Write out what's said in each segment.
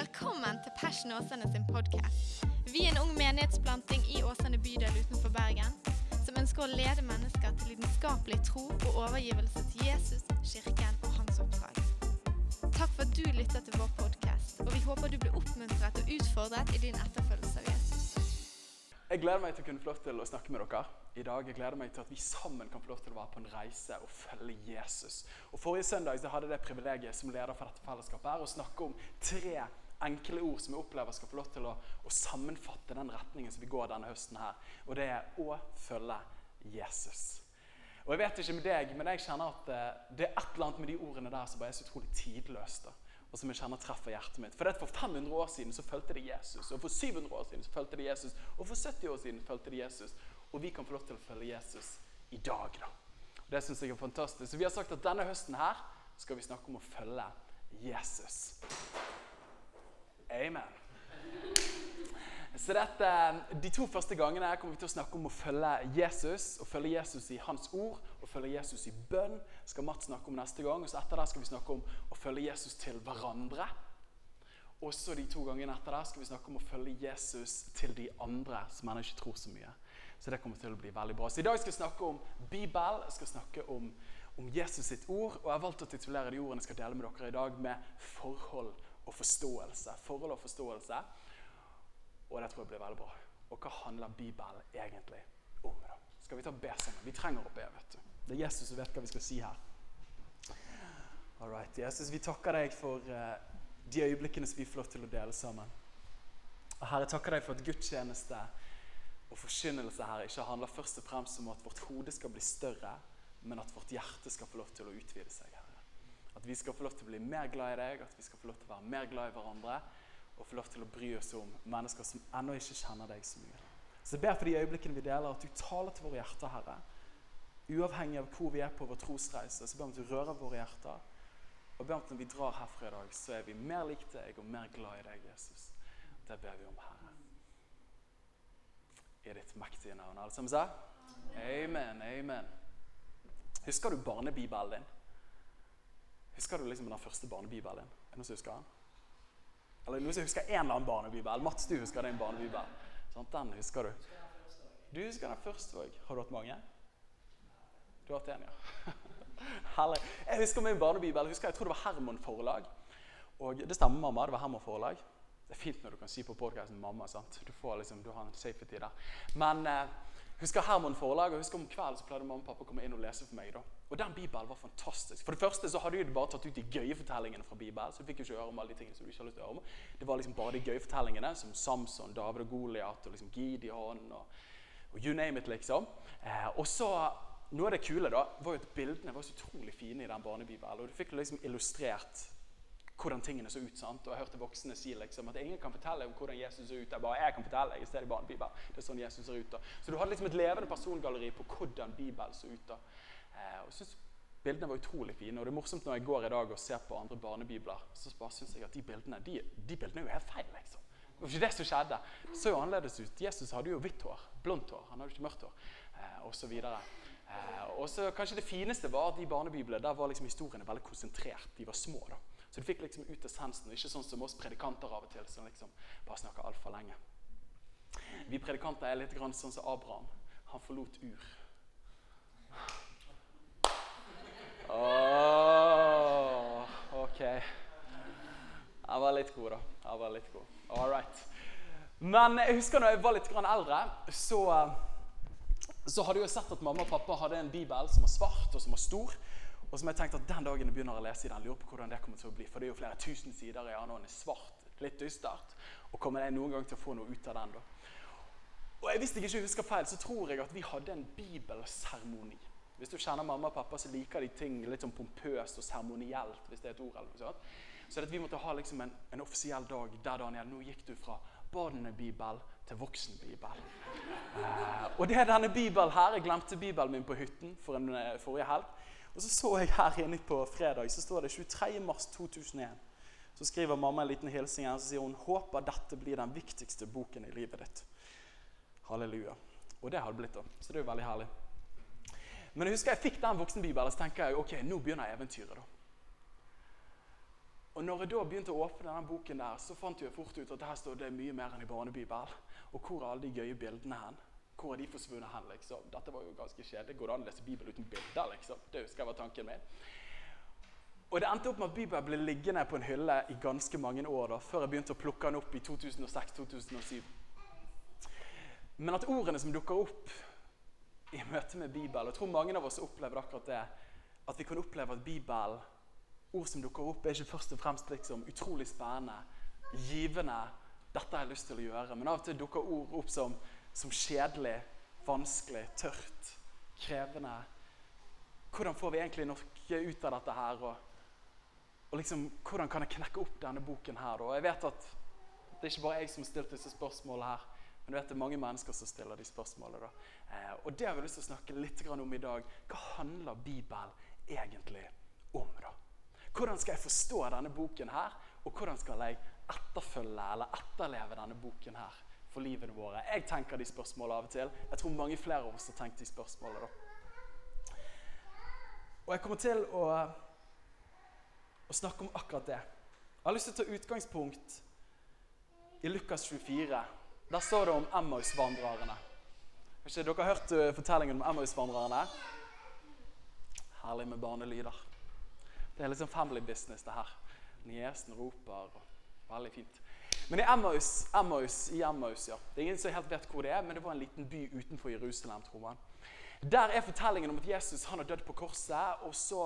Velkommen til Passion Åsane sin podkast. Vi er en ung menighetsplanting i Åsane bydel utenfor Bergen som ønsker å lede mennesker til lidenskapelig tro og overgivelse til Jesus, kirken og hans oppdrag. Takk for at du lytter til vår podkast, og vi håper du blir oppmuntret og utfordret i din etterfølgelse av Jesus. Jeg gleder meg til å kunne få lov til å snakke med dere i dag. Jeg gleder meg til at vi sammen kan få lov til å være på en reise og følge Jesus. Og Forrige søndag så hadde jeg det privilegiet som leder for dette fellesskapet her, å snakke om tre enkle ord som jeg opplever skal få lov til å, å sammenfatte den retningen som vi går denne høsten her. Og det er å følge Jesus. Og jeg vet ikke med deg, men jeg kjenner at eh, det er et eller annet med de ordene der som bare er så utrolig tidløst. og som jeg kjenner treffer hjertet mitt. For det For 500 år siden så fulgte de Jesus, og for 700 år siden så fulgte de Jesus, og for 70 år siden fulgte de Jesus. Og vi kan få lov til å følge Jesus i dag. da. Og Det syns jeg er fantastisk. Så vi har sagt at denne høsten her skal vi snakke om å følge Jesus. Amen. Så dette, De to første gangene kommer vi til å snakke om å følge Jesus. Å følge Jesus i hans ord og følge Jesus i bønn. skal Mats snakke om neste gang. Og så etter det skal vi snakke om å følge Jesus til hverandre. Og så de to gangene etter det skal vi snakke om å følge Jesus til de andre som ennå ikke tror så mye. Så det kommer til å bli veldig bra. Så I dag skal jeg snakke om Bibel, jeg skal snakke om, om Jesus sitt ord. Og jeg har valgt å titulere de ordene jeg skal dele med dere i dag, med forhold og forståelse. Forhold og forståelse. Og det tror jeg blir veldig bra. Og hva handler Bibelen egentlig om? da? Skal vi ta be sammen? Vi trenger å be. vet du. Det er Jesus som vet hva vi skal si her. All right. Jesus, vi takker deg for uh, de øyeblikkene som vi får lov til å dele sammen. Og Herre, takker deg for at gudstjeneste og forkynnelse her ikke handler først og fremst om at vårt hode skal bli større, men at vårt hjerte skal få lov til å utvide seg. At vi skal få lov til å bli mer glad i deg, at vi skal få lov til å være mer glad i hverandre og få lov til å bry oss om mennesker som ennå ikke kjenner deg så mye. Så jeg ber for de øyeblikkene vi deler, at du taler til våre hjerter, Herre. Uavhengig av hvor vi er på vår trosreise, så ber jeg om at du rører våre hjerter. Og ber om at når vi drar herfra i dag, så er vi mer lik deg og mer glad i deg, Jesus. Det ber vi om, Herre i ditt mektige navn. Alle sammen sa? Amen, amen. Husker du barnebibelen din? Husker du liksom den første barnebibelen? Er det noen som husker den? Eller noen som husker en eller annen barnebibel? Mats, du husker din barnebibel. Sånn, den husker du. Du husker den første òg. Har du hatt mange? Du har hatt én, ja. Herlig. Jeg husker min barnebibel. Jeg, husker, jeg tror det var Herman forlag. Og det stemmer, mamma. Det var Herman forlag. Det er fint når du kan si på podkasten 'mamma'. sant? Du, får liksom, du har en safety der. Men eh, husker Herman forlag, og husker om kvelden så pleide mamma og pappa å komme inn og lese for meg. da. Og den Bibelen var fantastisk. For det første så hadde de bare tatt ut de gøye fortellingene fra Bibelen. Så du fikk jo ikke høre om alle de tingene som du ikke har lyst til å høre om. Det var liksom bare de gøye fortellingene, som Samson, David og Goliat og liksom Gideon og, og you name it, liksom. Eh, og så noe av det kule da, var jo at bildene var så utrolig fine i den barnebibelen. Og du fikk liksom illustrert hvordan tingene så ut. sant? Og Jeg hørte voksne si liksom, at ingen kan fortelle om hvordan Jesus ser ut. Jeg bare, jeg kan fortelle, i stedet bare en bibel. Det er sånn Jesus ser ut da. Så du hadde liksom et levende persongalleri på hvordan Bibelen så ut. da. Eh, og synes Bildene var utrolig fine. og det er morsomt når jeg går i dag og ser på andre barnebibler, så bare synes jeg at de bildene de, de bildene er jo helt feil. liksom. Det var ikke det som skjedde. Det så jo annerledes ut. Jesus hadde jo hvitt hår. Blondt hår. Han hadde ikke mørkt hår. Eh, så. Eh, og så Kanskje det fineste var at de barnebiblene der var liksom historiene veldig konsentrert. De var små. da. Så du fikk liksom ut essensen, ikke sånn som oss predikanter av og til, som liksom bare snakker altfor lenge. Vi predikanter er litt grann sånn som Abraham. Han forlot Ur. Oh, ok. Jeg var litt god, da. Jeg var litt god. All right. Men jeg husker når jeg var litt grann eldre, så, så hadde jeg sett at mamma og pappa hadde en bibel som var svart og som var stor. Og som jeg tenkte at Den dagen jeg begynner å lese i den, lurer på hvordan det kommer til å bli. For det er jo flere tusen sider i den, og den er svart, litt dystert. Og kommer jeg noen gang til å få noe ut av den? da? Og jeg Hvis jeg ikke husker feil, så tror jeg at vi hadde en bibelseremoni. Hvis du kjenner mamma og pappa, så liker de ting litt sånn pompøst og seremonielt. hvis det er et ord eller noe sånt. Så vi måtte ha liksom en, en offisiell dag der Daniel, nå gikk du fra barnebibel til voksenbibel. Eh, og det er denne bibelen her. Jeg glemte bibelen min på hytten for en, uh, forrige helg. Og så så jeg her inne på fredag, så står det 23. mars 2001. Så skriver mamma en liten hilsen her, så sier hun håper dette blir den viktigste boken i livet ditt. Halleluja. Og det har det blitt, da. Så det er jo veldig herlig. Men jeg husker jeg fikk den voksenbibelen, så tenker jeg ok, nå begynner eventyret. da. og når jeg da begynte å åpne denne boken, der, så fant jeg fort ut at her står det mye mer enn i barnebibel. Og hvor er alle de gøye bildene hen? Hvor er de forsvunnet hen? liksom? Dette var jo ganske kjedelig. Går det an å lese Bibelen uten bilder? liksom? Det skal være tanken min. Og Det endte opp med at Bibelen ble liggende på en hylle i ganske mange år da, før jeg begynte å plukke den opp i 2006-2007. Men at ordene som dukker opp i møte med Bibelen Jeg tror mange av oss opplever akkurat det. At vi kan oppleve at Bibelen, ord som dukker opp, er ikke først og fremst liksom utrolig spennende, givende. Dette har jeg lyst til å gjøre. Men av og til dukker ord opp som, som kjedelig, vanskelig, tørt, krevende. Hvordan får vi egentlig noe ut av dette her? Og, og liksom, hvordan kan jeg knekke opp denne boken her? Da? Jeg vet at det er ikke bare jeg som har stilt disse spørsmålene her. Men du vet, det er mange mennesker som stiller de spørsmålene. da. Eh, og det har vi lyst til å snakke litt om i dag. Hva handler Bibelen egentlig om? da? Hvordan skal jeg forstå denne boken her? Og hvordan skal jeg etterfølge eller etterleve denne boken her for livene våre? Jeg tenker de spørsmålene av og til. Jeg tror mange flere av oss har tenkt de spørsmålene. da. Og jeg kommer til å, å snakke om akkurat det. Jeg har lyst til å ta utgangspunkt i Lukas 24. Der står det om Emmaus-vandrerne. Har ikke dere hørt uh, fortellingen om Emmaus-vandrerne? Herlig med barnelyder. Det er liksom family business, det her. Niesen roper. og Veldig fint. Men i Emmaus, Emmaus, i Emmaus, ja. Det er ingen som helt vet hvor det er, men det var en liten by utenfor Jerusalem, tror man. Der er fortellingen om at Jesus han har dødd på korset, og så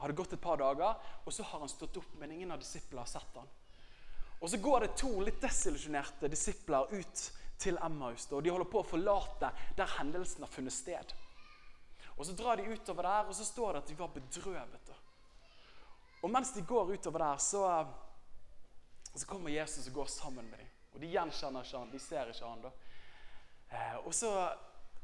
har det gått et par dager, og så har han stått opp, men ingen av disiplene har sett han. Og Så går det to litt desillusjonerte disipler ut til Emmaus. og De holder på å forlate der hendelsen har funnet sted. Og Så drar de utover der, og så står det at de var bedrøvet. Og Mens de går utover der, så, så kommer Jesus og går sammen med dem. Og De gjenkjenner ikke han, de ser ikke han da. Eh, og så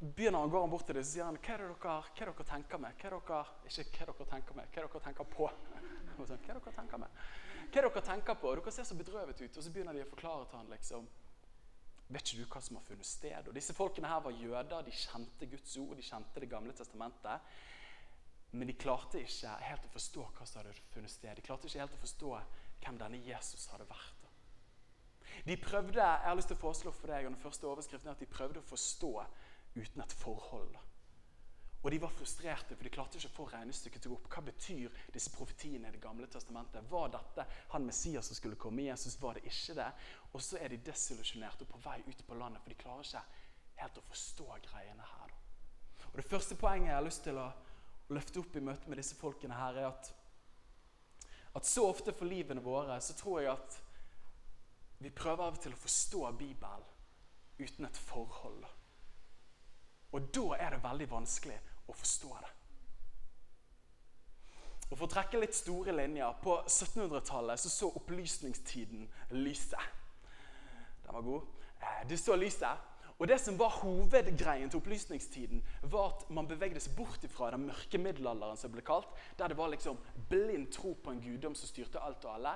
begynner han går han bort til dem og sier han, hva er det dere, hva er dere tenker med? Hva er dere, ikke hva dere tenker med, hva er dere tenker på? hva er dere tenker med? Hva er det dere tenker på? Og Dere ser så bedrøvet ut. Og så begynner de å forklare til han liksom, Vet ikke du hva som har funnet sted? Og Disse folkene her var jøder. De kjente Guds ord, de kjente Det gamle testamentet. Men de klarte ikke helt å forstå hva som hadde funnet sted. De klarte ikke helt å forstå hvem denne Jesus hadde vært. De prøvde jeg har lyst til å foreslå for deg, og den første overskriften er at de prøvde å forstå uten et forhold. Og de var frustrerte, for de klarte ikke å få regnestykket til å gå opp. Hva betyr disse profetiene i Det gamle testamentet? Var dette han Messias som skulle komme? Jesus var det ikke det. Og så er de desillusjonerte og på vei ut på landet, for de klarer ikke helt å forstå greiene her. Og Det første poenget jeg har lyst til å løfte opp i møte med disse folkene her, er at, at så ofte for livene våre så tror jeg at vi prøver av og til å forstå Bibelen uten et forhold. Og da er det veldig vanskelig å forstå det. Og For å trekke litt store linjer På 1700-tallet så, så opplysningstiden lyset. Den var god. Du det så lyset. Og det som var Hovedgreien til opplysningstiden var at man bevegde seg bort fra den mørke middelalderen, som ble kalt, der det var liksom blind tro på en guddom som styrte alt og alle,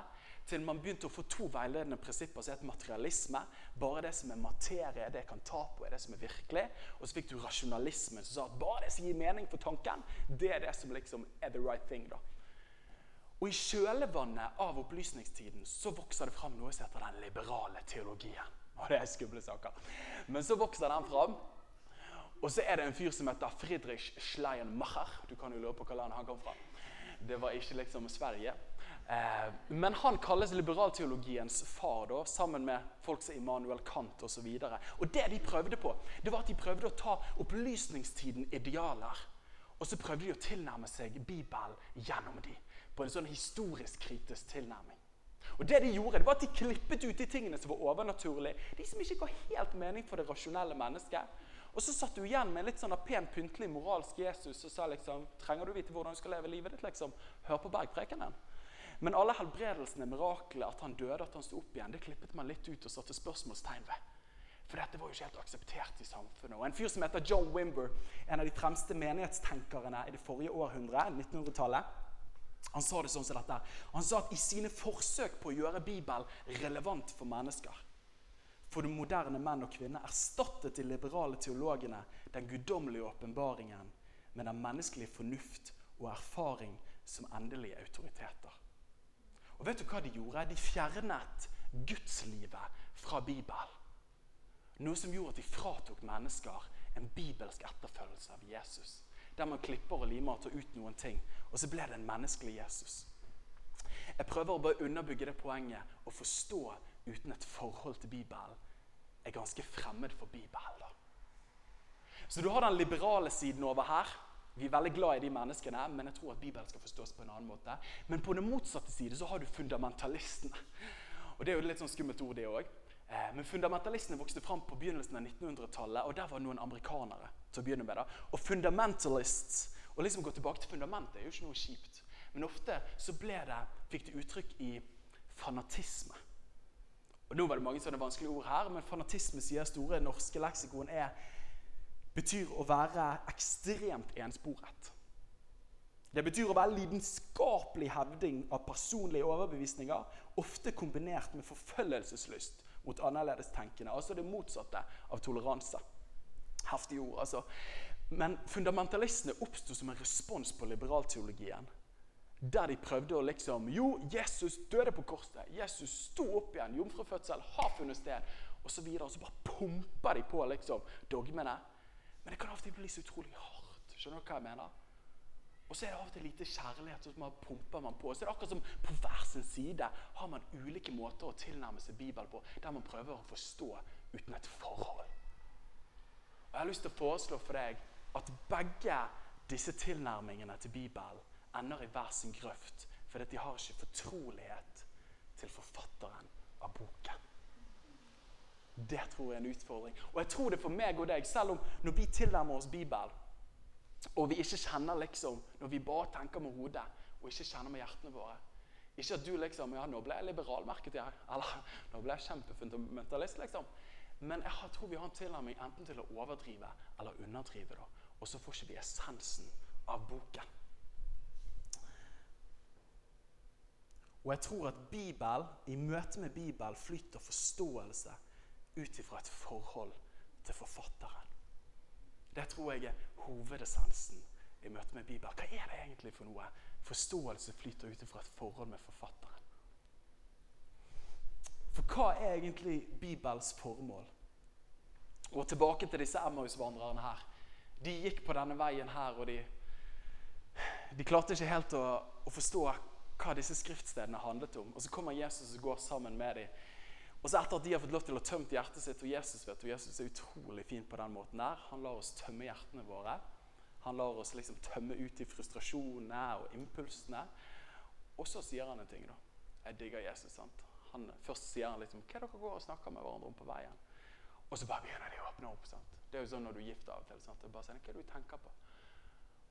til man begynte å få to veiledende prinsipper som het materialisme. Bare det som er materie, det kan ta på, er det som er virkelig. Og så fikk du rasjonalisme, som sa at bare det som gir mening for tanken, det er det som liksom er the right thing. da. Og I kjølvannet av opplysningstiden så vokser det fram noe som heter den liberale teologien. Og det er skumle saker. Men så vokser den fram. Og så er det en fyr som heter Friedrich Schleiermacher. Du kan jo lure på hva land han kom fra. Det var ikke liksom Sverige. Eh, men han kalles liberalteologiens far, da, sammen med folk som Immanuel Kant osv. Og, så og det de prøvde på, det var at de prøvde å ta opplysningstiden idealer. Og så prøvde de å tilnærme seg Bibelen gjennom dem. På en sånn historisk kritisk tilnærming. Og det De gjorde, det var at de klippet ut de tingene som var overnaturlige. De som ikke ga helt mening for det rasjonelle mennesket. Og så satt du igjen med en litt sånn pen, pyntelig, moralsk Jesus og sa liksom Trenger du vite hvordan du skal leve livet ditt? liksom? Hør på bergprekenen. Men alle helbredelsene, miraklet, at han døde, at han sto opp igjen, det klippet man litt ut og satte spørsmålstegn ved. For dette var jo ikke helt akseptert i samfunnet. Og En fyr som heter John Wimber, en av de fremste menighetstenkerne i det forrige århundret, 1900-tallet, han sa det sånn som dette. Han sa at i sine forsøk på å gjøre Bibelen relevant for mennesker, for de moderne menn og kvinner, erstattet de liberale teologene den guddommelige åpenbaringen med den menneskelige fornuft og erfaring som endelige autoriteter. Og vet du hva de gjorde? De fjernet gudslivet fra Bibelen. Noe som gjorde at de fratok mennesker en bibelsk etterfølgelse av Jesus. Der man klipper og limer og tar ut noen ting, og så ble det en menneskelig Jesus. Jeg prøver å bare underbygge det poenget å forstå uten et forhold til Bibelen er ganske fremmed for Bibelen. da. Så du har den liberale siden over her. Vi er veldig glad i de menneskene, men jeg tror at Bibelen skal forstås på en annen måte. Men på den motsatte side så har du fundamentalistene. Og Det er jo litt sånn skummelt ord, det òg. Eh, men Fundamentalistene vokste fram på begynnelsen av 1900-tallet, og der var noen amerikanere. til å begynne med da. Og fundamentalists Å liksom gå tilbake til fundamentet er jo ikke noe kjipt. Men ofte så det, fikk det uttrykk i fanatisme. Og Nå var det mange sånne vanskelige ord her, men fanatisme sier store norske leksikon er betyr å være ekstremt ensporet. Det betyr å være lidenskapelig hevding av personlige overbevisninger, ofte kombinert med forfølgelseslyst mot annerledestenkende. Altså det motsatte av toleranse. Heftige ord, altså. Men fundamentalistene oppsto som en respons på liberalteologien. Der de prøvde å liksom Jo, Jesus døde på korset. Jesus sto opp igjen. Jomfrufødsel har funnet sted. Og så videre. Og så bare pumper de på liksom dogmene. Men det kan av bli så utrolig hardt. Skjønner du hva jeg mener? Og så er det av og til lite kjærlighet, så pumper man på. Så er det akkurat som på hver sin side har man ulike måter å tilnærme seg Bibelen på, der man prøver å forstå uten et forhold. Og Jeg har lyst til å foreslå for deg at begge disse tilnærmingene til Bibelen ender i hver sin grøft, fordi de har ikke fortrolighet til forfatteren av boken. Det tror jeg er en utfordring. Og jeg tror det for meg og deg, selv om når vi tilnærmer oss Bibelen, og vi ikke kjenner liksom Når vi bare tenker med hodet og ikke kjenner med hjertene våre Ikke at du liksom Ja, nå ble jeg liberal, merket jeg. Eller nå ble jeg kjempefundamentalist, liksom. Men jeg tror vi har en tilnærming enten til å overdrive eller underdrive. da. Og så får ikke vi essensen av boken. Og jeg tror at Bibel, i møte med Bibel flytter forståelse ut ifra et forhold til forfatteren. Det tror jeg er hovedessensen i møte med Bibelen. Hva er det egentlig for noe? Forståelse flyter ut fra et forhold med forfatteren. For hva er egentlig Bibels formål? Og tilbake til disse Emmaus-vandrerne her. De gikk på denne veien her, og de, de klarte ikke helt å, å forstå hva disse skriftstedene handlet om. Og så kommer Jesus og går sammen med dem. Og så etter at de har fått lov til å tømt hjertet sitt, og Jesus vet, og Jesus er utrolig fin på den måten der, Han lar oss tømme hjertene våre. Han lar oss liksom tømme ut de frustrasjonene og impulsene. Og så sier han en ting. da. Jeg digger Jesus. sant? Han, først sier han liksom, hva dere går og snakker med hverandre om på veien. Og så bare begynner de å åpne opp. sant? Det er jo sånn når du er gift av og til. sant? Det er bare sånn, Hva er det du tenker på?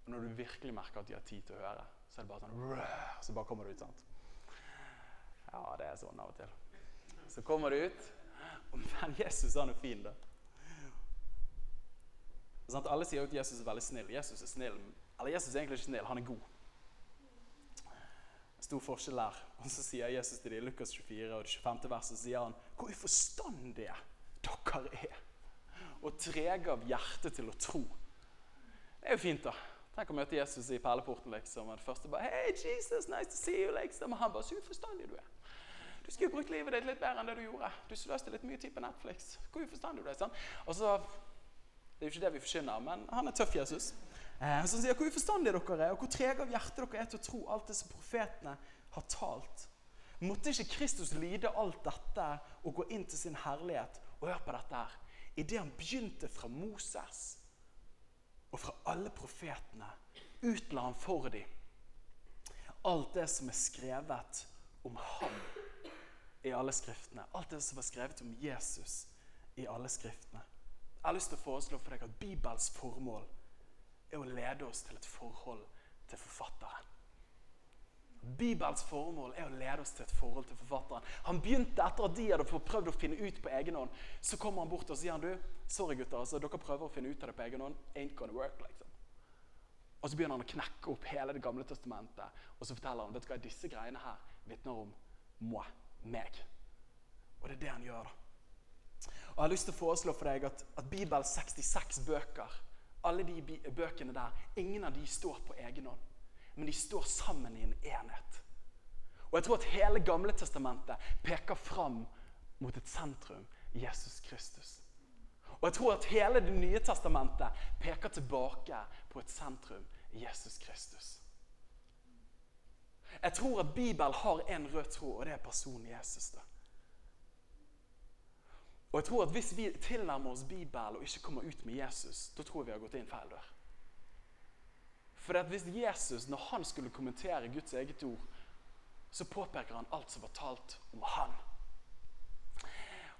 Og når du virkelig merker at de har tid til å høre, så er det bare sånn Så bare kommer det ut. sant? Ja, det er sånn av og til. Så kommer du ut. Men Jesus han er fin, da. Sånn alle sier jo at Jesus er veldig snill. Jesus er snill. Eller Jesus er egentlig ikke snill, han er god. Stor forskjell der. Og så sier Jesus til dem i Lukas 24 og det 25. verset sier han, hvor uforstandige dere er. Og trege av hjerte til å tro. Det er jo fint, da. Tenk å møte Jesus i perleporten. liksom. Og det første bare, Hei, Jesus, nice to see you, liksom. Og han bare, så uforstandig du er. Du skulle brukt livet ditt litt bedre enn det du gjorde. Du sløste litt mye tid på Netflix. Hvor uforstandig du er. sant? Og så, Det er jo ikke det vi forkynner, men han er tøff, Jesus. Eh, så sier hvor uforstandige dere er, og hvor trege av hjerte dere er til å tro alt det som profetene har talt. Måtte ikke Kristus lide alt dette og gå inn til sin herlighet? Og hør på dette her. Idet han begynte fra Moses og fra alle profetene, utla han for dem alt det som er skrevet om ham i alle skriftene. Alt det som var skrevet om Jesus i alle skriftene. Jeg har lyst til å foreslå for deg at Bibels formål er å lede oss til et forhold til forfatteren. Bibels formål er å lede oss til et forhold til forfatteren. Han begynte etter at de hadde prøvd å finne ut på egen hånd. Så kommer han bort og sier han, du, sorry gutter, altså, dere prøver å finne ut av det på egen hånd. Ain't gonna work, liksom. Og så begynner han å knekke opp hele Det gamle testamentet. Og så forteller han vet du hva, disse greiene her vitner om moi, meg. Og det er det han gjør. Og Jeg har lyst til å foreslå for deg at, at Bibels 66 bøker, alle de bøkene der, ingen av de står på egen hånd men de står sammen i en enhet. Og jeg tror at hele Gamle Testamentet peker fram mot et sentrum Jesus Kristus. Og jeg tror at hele Det nye testamentet peker tilbake på et sentrum Jesus Kristus. Jeg tror at Bibelen har en rød tråd, og det er personen Jesus. da. Og jeg tror at Hvis vi tilnærmer oss Bibelen og ikke kommer ut med Jesus, da tror jeg vi har gått inn feil dør. For hvis Jesus, når han skulle kommentere Guds eget ord, så påpeker han alt som var talt om han.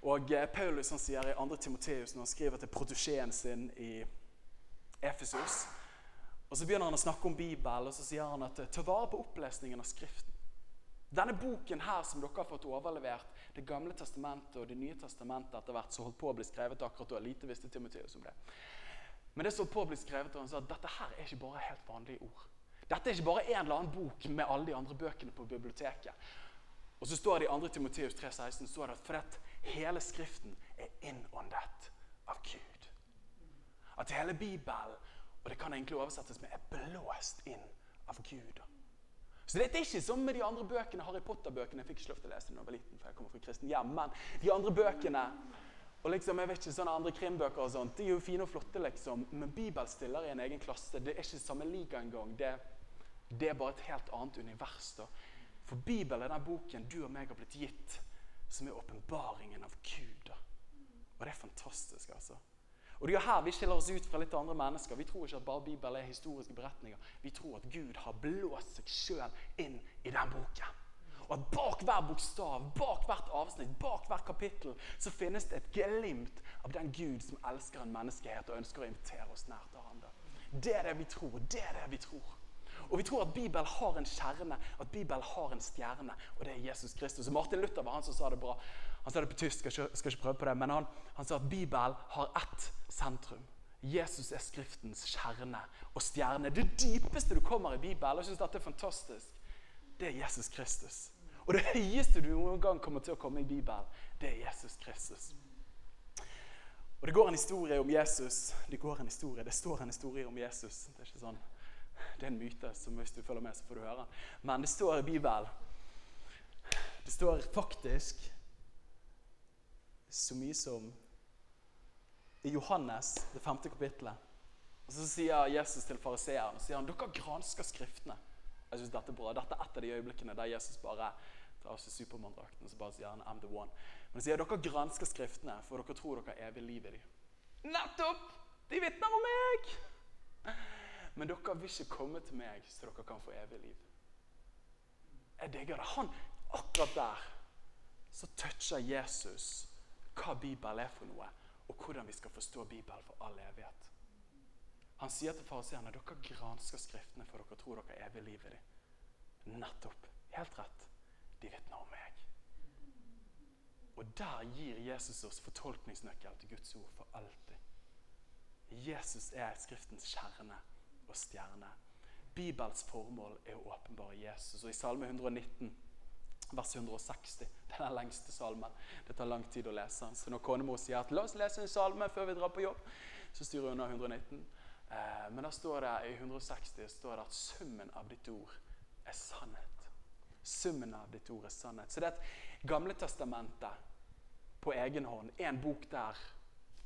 Og eh, Paulus han sier i 2. Timoteus når han skriver til protosjeen sin i Efesus og Så begynner han å snakke om Bibelen og så sier han at ta vare på opplesningen av Skriften. Denne boken her som dere har fått overlevert, Det gamle testamentet og Det nye testamentet etter hvert så holdt på å bli skrevet akkurat da. Lite visste Timoteus om det. Men det som holdt på å bli skrevet, og han sa at dette her er ikke bare helt vanlige ord. Dette er ikke bare en eller annen bok med alle de andre bøkene på biblioteket. Og så står det i 2. Timoteus 3,16 står det at for at hele Skriften er innåndet av Gud. At hele Bibelen, og det kan egentlig oversettes med, er blåst inn av Gud. Så det er ikke som med de andre bøkene, Harry Potter-bøkene. Jeg fikk ikke lov til å lese dem da jeg var liten, for jeg kommer fra kristen hjem. Men de andre bøkene og liksom, jeg vet ikke, sånne andre krimbøker og sånt, de er jo fine og flotte, liksom. Men Bibel stiller i en egen klasse. Det er ikke samme liga engang. Det, det er bare et helt annet univers. da. For Bibelen er den boken du og meg har blitt gitt, som er åpenbaringen av Gud. da. Og det er fantastisk, altså. Og det er her vi skiller oss ut fra litt andre mennesker. Vi tror ikke at bare Bibelen er historiske beretninger. Vi tror at Gud har blåst seg sjøl inn i den boken. Og at bak hver bokstav, bak hvert avsnitt, bak hvert kapittel så finnes det et glimt av den Gud som elsker en menneskehet og ønsker å invitere oss nær til ham. Det er det vi tror. Det er det vi tror. Og vi tror at Bibelen har en kjerne, at Bibelen har en stjerne, og det er Jesus Kristus. Martin Luther var han som sa det bra. Han sa det på tysk, jeg skal ikke, prøve på det, men han, han sa at Bibelen har ett sentrum. Jesus er Skriftens kjerne og stjerne. Det dypeste du kommer i Bibelen, og jeg syns dette er fantastisk, det er Jesus Kristus. Og det høyeste du noen gang kommer til å komme i Bibelen, det er Jesus Kristus. Og Det går en historie om Jesus. Det går en historie, det står en historie om Jesus. Det er ikke sånn, det er en myte, som hvis du følger med, så får du høre. Men det står i Bibelen. Det står faktisk så mye som i Johannes, det femte kapittelet. Og Så sier Jesus til fariseeren sier han, dere gransker Skriftene. Jeg synes Dette er bra. Dette er et av de øyeblikkene der Jesus bare tar av seg Supermann-drakten og så bare sier han, I'm the one. Men han sier dere gransker Skriftene, for dere tror dere har evig liv i dem. Nettopp! De vitner om meg! Men dere vil ikke komme til meg så dere kan få evig liv. Jeg digger det. Han, akkurat der så toucher Jesus hva Bibelen er for noe, og hvordan vi skal forstå Bibelen for all evighet. Han sier til fariseerne dere gransker Skriftene for dere tror dere er evig liv i dem. Nettopp. Helt rett. De vitner om meg. Og der gir Jesus oss fortolkningsnøkkel til Guds ord for alltid. Jesus er Skriftens kjerne og stjerne. Bibels formål er å åpenbare Jesus. Og I Salme 119, vers 160, den er den lengste salmen. Det tar lang tid å lese den. Så når konemor sier at 'la oss lese en salme før vi drar på jobb', så styrer hun unna 119. Eh, men da står det i 160 står det at summen av ditt ord er sannhet. Summen av ditt ord er sannhet. Så det er et Gamle testamentet på egen hånd, en bok der,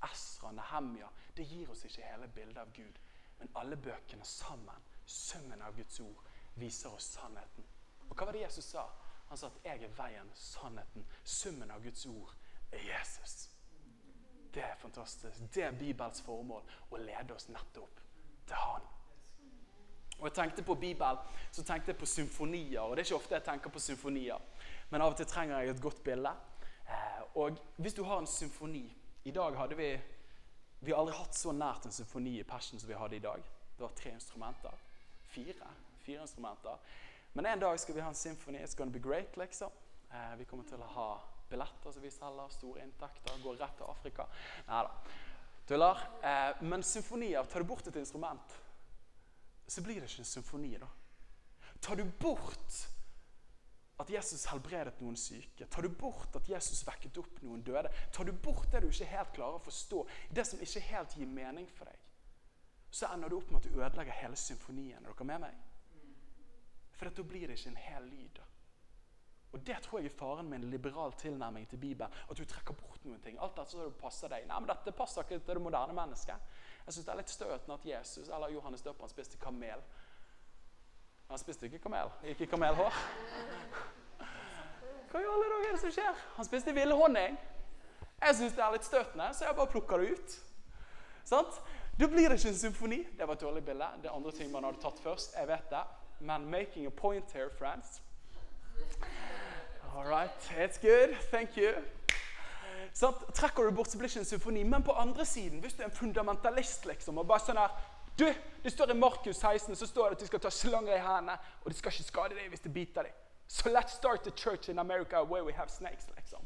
Esra, Nehemja, det gir oss ikke hele bildet av Gud. Men alle bøkene sammen, summen av Guds ord, viser oss sannheten. Og hva var det Jesus sa? Han sa at 'jeg er veien, sannheten'. Summen av Guds ord er Jesus. Det er fantastisk. Det er Bibels formål å lede oss nettopp til Han. Og jeg tenkte på Bibel, så tenkte jeg på symfonier. Og det er ikke ofte jeg tenker på symfonier, men av og til trenger jeg et godt bilde. Eh, og hvis du har en symfoni I dag hadde vi Vi har aldri hatt så nært en symfoni i Passion som vi hadde i dag. Det var tre instrumenter. Fire. Fire instrumenter. Men en dag skal vi ha en symfoni. It's gonna be great, liksom. Eh, vi kommer til å ha billetter som vi selger, store inntekter, går rett til Afrika. Nei da. Tuller. Eh, men symfonier Tar du bort et instrument, så blir det ikke en symfoni. da. Tar du bort at Jesus helbredet noen syke, tar du bort at Jesus vekket opp noen døde, tar du bort det du ikke helt klarer å forstå, det som ikke helt gir mening for deg, så ender du opp med at du ødelegger hele symfonien. Er dere med meg? For da blir det ikke en hel lyd. Og Det tror jeg er faren med en liberal tilnærming til Bibelen. At du trekker bort noen ting. Alt dette det passer deg. Nei, men Dette passer ikke til det moderne mennesket. Jeg synes Det er litt støtende at Jesus eller Johannes døperen spiste kamel. Han spiste ikke kamel. Ikke kamelhår. Hva i alle dager er det som skjer? Han spiste ville honning. Jeg syns det er litt støtende, så jeg bare plukker det ut. Sant? Da blir det ikke en symfoni. Det var et dårlig bilde. Det er andre ting man hadde tatt først. jeg vet det. Men making a point here, friends. All right, it's good. Thank you. Sånn, Trekker du bort, så blir det ikke en symfoni. Men på andre siden, hvis du er en fundamentalist liksom, og bare sånn her du, Det står i Markus 16 så står det at de skal ta slanger i hendene, og de skal ikke skade deg hvis de biter deg. So let's start the church in America where we have snakes. liksom.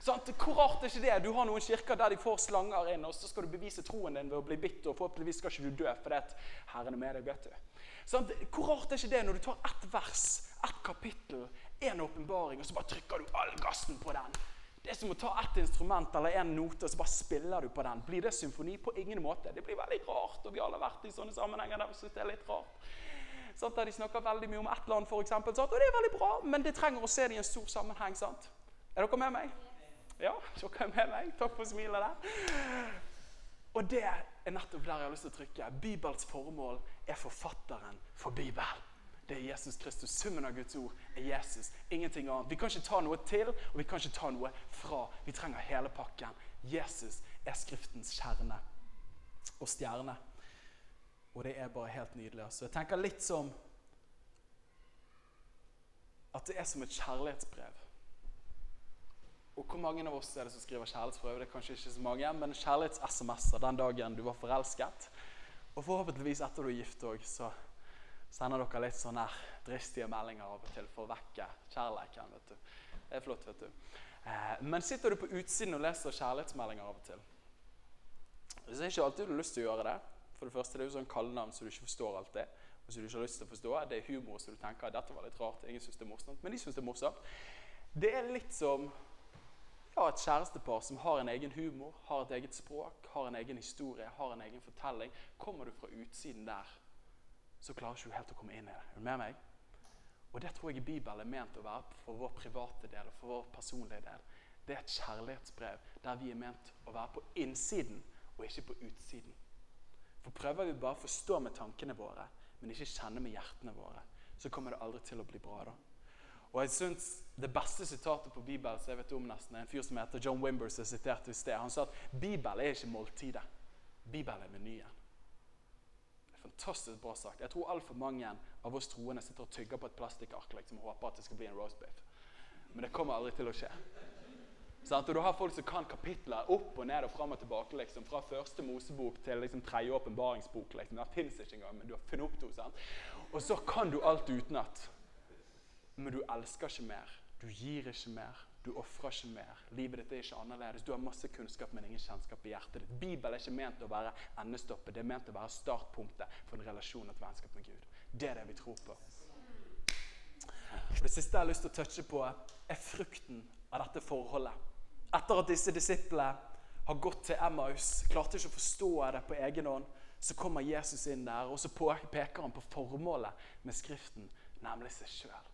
Sånn, hvor rart er ikke det? Du har noen kirker der de får slanger inn, og så skal du bevise troen din ved å bli bitt, og forhåpentligvis skal ikke du dø fordi at Herren er med deg. vet du. Sånn, hvor rart er ikke det når du tar ett vers, ett kapittel, én åpenbaring, og så bare trykker du all gassen på den? Det er som å ta ett instrument eller en note og så bare spiller du på den. Blir det symfoni? På ingen måte. Det blir veldig rart. og Vi alle har vært i sånne sammenhenger der vi syns det er litt rart. Sant? Der De snakker veldig mye om ett land, eksempel, og det er veldig bra, men det trenger å se det i en stor sammenheng. sant? Er dere med meg? Ja, dere er med meg. Takk for smilet der. Og det er nettopp der jeg har lyst til å trykke. Bibels formål er forfatteren for Bibelen. Det er Jesus Kristus. Summen av Guds ord er Jesus. Ingenting annet. Vi kan ikke ta noe til, og vi kan ikke ta noe fra. Vi trenger hele pakken. Jesus er Skriftens kjerne og stjerne. Og det er bare helt nydelig. Så Jeg tenker litt som at det er som et kjærlighetsbrev. Og hvor mange av oss er det som skriver kjærlighetsbrev? Det er kanskje ikke så mange, men kjærlighets-SMS-er den dagen du var forelsket. Og forhåpentligvis etter du er gift òg, så sender dere litt sånne dristige meldinger av og til for å vekke kjærleiken. vet du. Det er flott, vet du. Eh, men sitter du på utsiden og leser kjærlighetsmeldinger av og til, så er ikke alltid du har lyst til å gjøre det. For det første det er jo sånn kallenavn så du ikke forstår alltid. Og som du ikke har lyst til å forstå. Det er humor som du tenker dette var litt rart. Ingen syns det er morsomt, men de syns det er morsomt. Det er litt som ja, et kjærestepar som har en egen humor, har et eget språk, har en egen historie, har en egen fortelling. Kommer du fra utsiden der så klarer ikke du helt å komme inn i det. Er du med meg? Og Det tror jeg Bibelen er ment å være for vår private del og for vår personlige del. Det er et kjærlighetsbrev der vi er ment å være på innsiden og ikke på utsiden. For Prøver vi bare å forstå med tankene våre, men ikke kjenne med hjertene våre, så kommer det aldri til å bli bra. da. Og jeg synes Det beste sitatet på Bibelen som jeg vet om nesten, er en fyr som heter John Wimber, som siterte i sted. Han sa at Bibelen er ikke måltidet. Bibelen er menyen Det er fantastisk bra sagt. Jeg tror altfor mange av oss troende sitter og tygger på et plastikkark liksom, og håper at det skal bli en roast beef. Men det kommer aldri til å skje. Sånn, og Du har folk som kan kapitler opp og ned og fram og tilbake. Liksom, fra første Mosebok til liksom, tredje åpenbaringsbok. Liksom. Det fins ikke engang, men du har funnet opp to. Sant? Og så kan du alt utenat. Men du elsker ikke mer. Du gir ikke mer. Du ofrer ikke mer. Livet ditt er ikke annerledes. Du har masse kunnskap, men ingen kjennskap i hjertet ditt. Bibelen er ikke ment å være endestoppet, det er ment å være startpunktet for en relasjon og et vennskap med Gud. Det er det vi tror på. Det siste jeg har lyst til å touche på, er frukten av dette forholdet. Etter at disse disiplene har gått til Emmaus, klarte ikke å forstå det på egen hånd, så kommer Jesus inn der, og så peker han på formålet med Skriften, nemlig seg sjøl.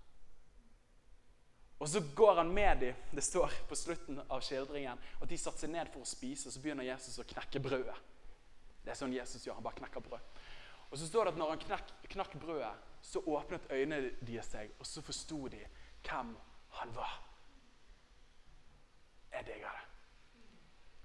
Og så går han med dem. Det står på slutten av skildringen at de satte seg ned for å spise, og så begynner Jesus å knekke brødet. Det er sånn Jesus gjør. Han bare knekker brød. Og så står det at når han knakk, knakk brødet, så åpnet øynene deres seg, og så forsto de hvem han var. Jeg digger det.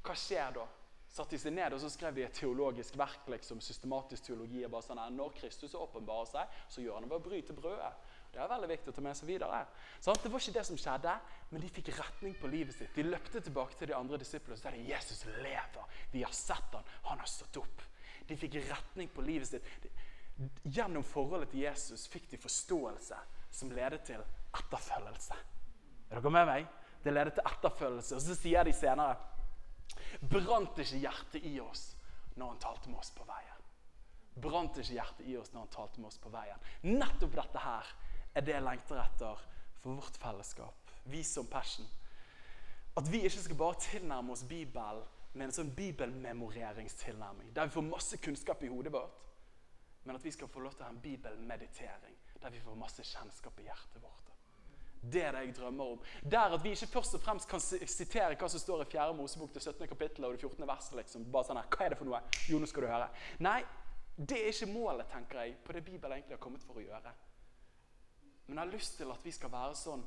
Hva skjer da? Satte de seg ned og så skrev de et teologisk verk, liksom, systematisk teologi. bare sånn, Når Kristus åpenbarer seg, så gjør han det ved å bryte brødet. Det er veldig viktig å ta med seg videre. Sånn, det var ikke det som skjedde, men de fikk retning på livet sitt. De løpte tilbake til de andre disiplene og sa at Jesus lever. Vi har sett han. Han har stått opp. De fikk retning på livet sitt. Gjennom forholdet til Jesus fikk de forståelse som ledet til etterfølgelse. Er dere med meg? Det ledet til etterfølgelse. Og så sier de senere Brant ikke hjertet i oss når han talte med oss på veien? Brant ikke hjertet i oss når han talte med oss på veien? Nettopp dette her er det jeg lengter etter for vårt fellesskap. Vi som Passion. At vi ikke skal bare tilnærme oss Bibelen med en sånn bibelmemoreringstilnærming, der vi får masse kunnskap i hodet vårt, men at vi skal få lov til å ha en bibelmeditering, der vi får masse kjennskap i hjertet vårt. Det er det jeg drømmer om. Der at vi ikke først og fremst kan sitere hva som står i 4. Mosebok til 17. kapittel og det 14. verset. liksom. Bare sånn her, Hva er det for noe? Jo, nå skal du høre. Nei, det er ikke målet, tenker jeg, på det Bibelen egentlig har kommet for å gjøre. Men jeg har lyst til at vi skal være sånn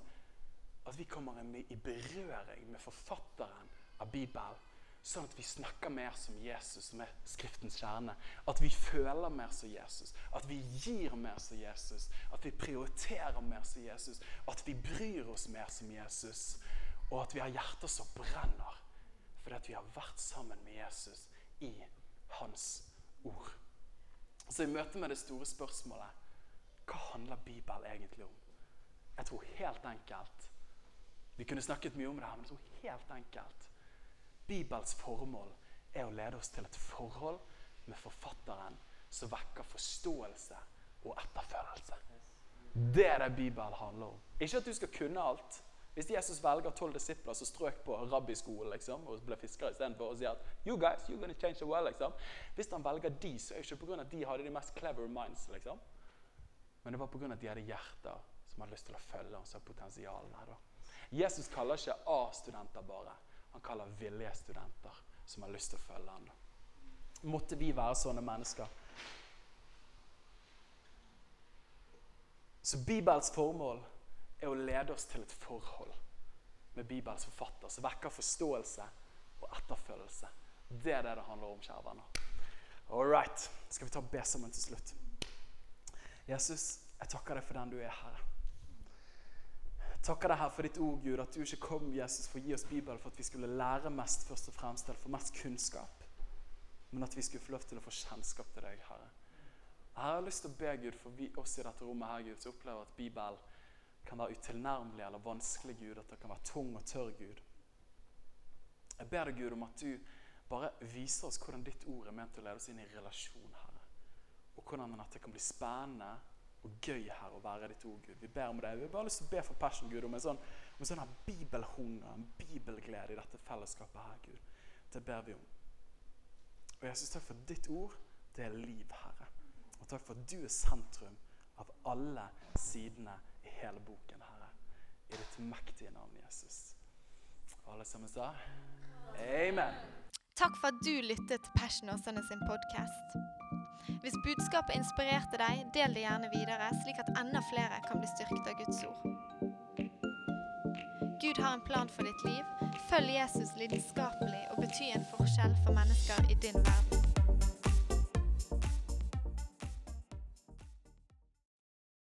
at vi kommer i berøring med forfatteren av Bibelen. Sånn at vi snakker mer som Jesus, som er Skriftens kjerne. At vi føler mer som Jesus. At vi gir mer som Jesus. At vi prioriterer mer som Jesus. At vi bryr oss mer som Jesus. Og at vi har hjerter som brenner fordi at vi har vært sammen med Jesus i hans ord. Så i møte med det store spørsmålet hva handler Bibelen egentlig om? Jeg tror helt enkelt Vi kunne snakket mye om det her, men jeg tror helt enkelt Bibels formål er å lede oss til et forhold med forfatteren som vekker forståelse og etterfølgelse. Det er det Bibelen handler om. Ikke at du skal kunne alt. Hvis Jesus velger tolv disipler som strøk på rabbiskolen liksom, og ble fiskere istedenfor og sier at you guys, you're gonna change the world, liksom. Hvis han velger de, så er det ikke pga. at de hadde de mest clever minds. liksom. Men det var pga. at de hadde hjerter som hadde lyst til å følge og så potensialen her. da. Jesus kaller ikke A-studenter bare. Han kaller villige studenter som har lyst til å følge ham. Måtte vi være sånne mennesker. Så Bibels formål er å lede oss til et forhold med Bibels forfatter som vekker forståelse og etterfølgelse. Det er det det handler om, kjære venner. All right. Skal vi ta be sammen til slutt? Jesus, jeg takker deg for den du er, Herre. Jeg takker deg her for ditt ord, Gud, at du ikke kom Jesus, for å gi oss Bibelen for at vi skulle lære mest først og fremst, eller få mest kunnskap, men at vi skulle få lov til å få kjennskap til deg, Herre. Jeg har lyst til å be Gud for vi, oss i dette rommet her, Gud, som opplever at Bibelen kan være utilnærmelig eller vanskelig, Gud. At det kan være tung og tørr, Gud. Jeg ber deg, Gud, om at du bare viser oss hvordan ditt ord er ment å lede oss inn i relasjon, Herre. Og hvordan det kan bli spennende og gøy her å være ditt ord, Gud. Vi ber om det. Vi har bare lyst til å be for Passion, Gud, om en sånn, om en sånn bibelhunger, en bibelglede i dette fellesskapet her, Gud. Det ber vi om. Og jeg syns takk for ditt ord. Det er liv, Herre. Og takk for at du er sentrum av alle sidene i hele boken, Herre. I ditt mektige navn, Jesus. Alle sammen sa amen. Takk for at du lyttet til Passion Åsane sin podkast. Hvis budskapet inspirerte deg, del det gjerne videre, slik at enda flere kan bli styrket av Guds ord. Gud har en plan for ditt liv. Følg Jesus lidenskapelig og bety en forskjell for mennesker i din verden.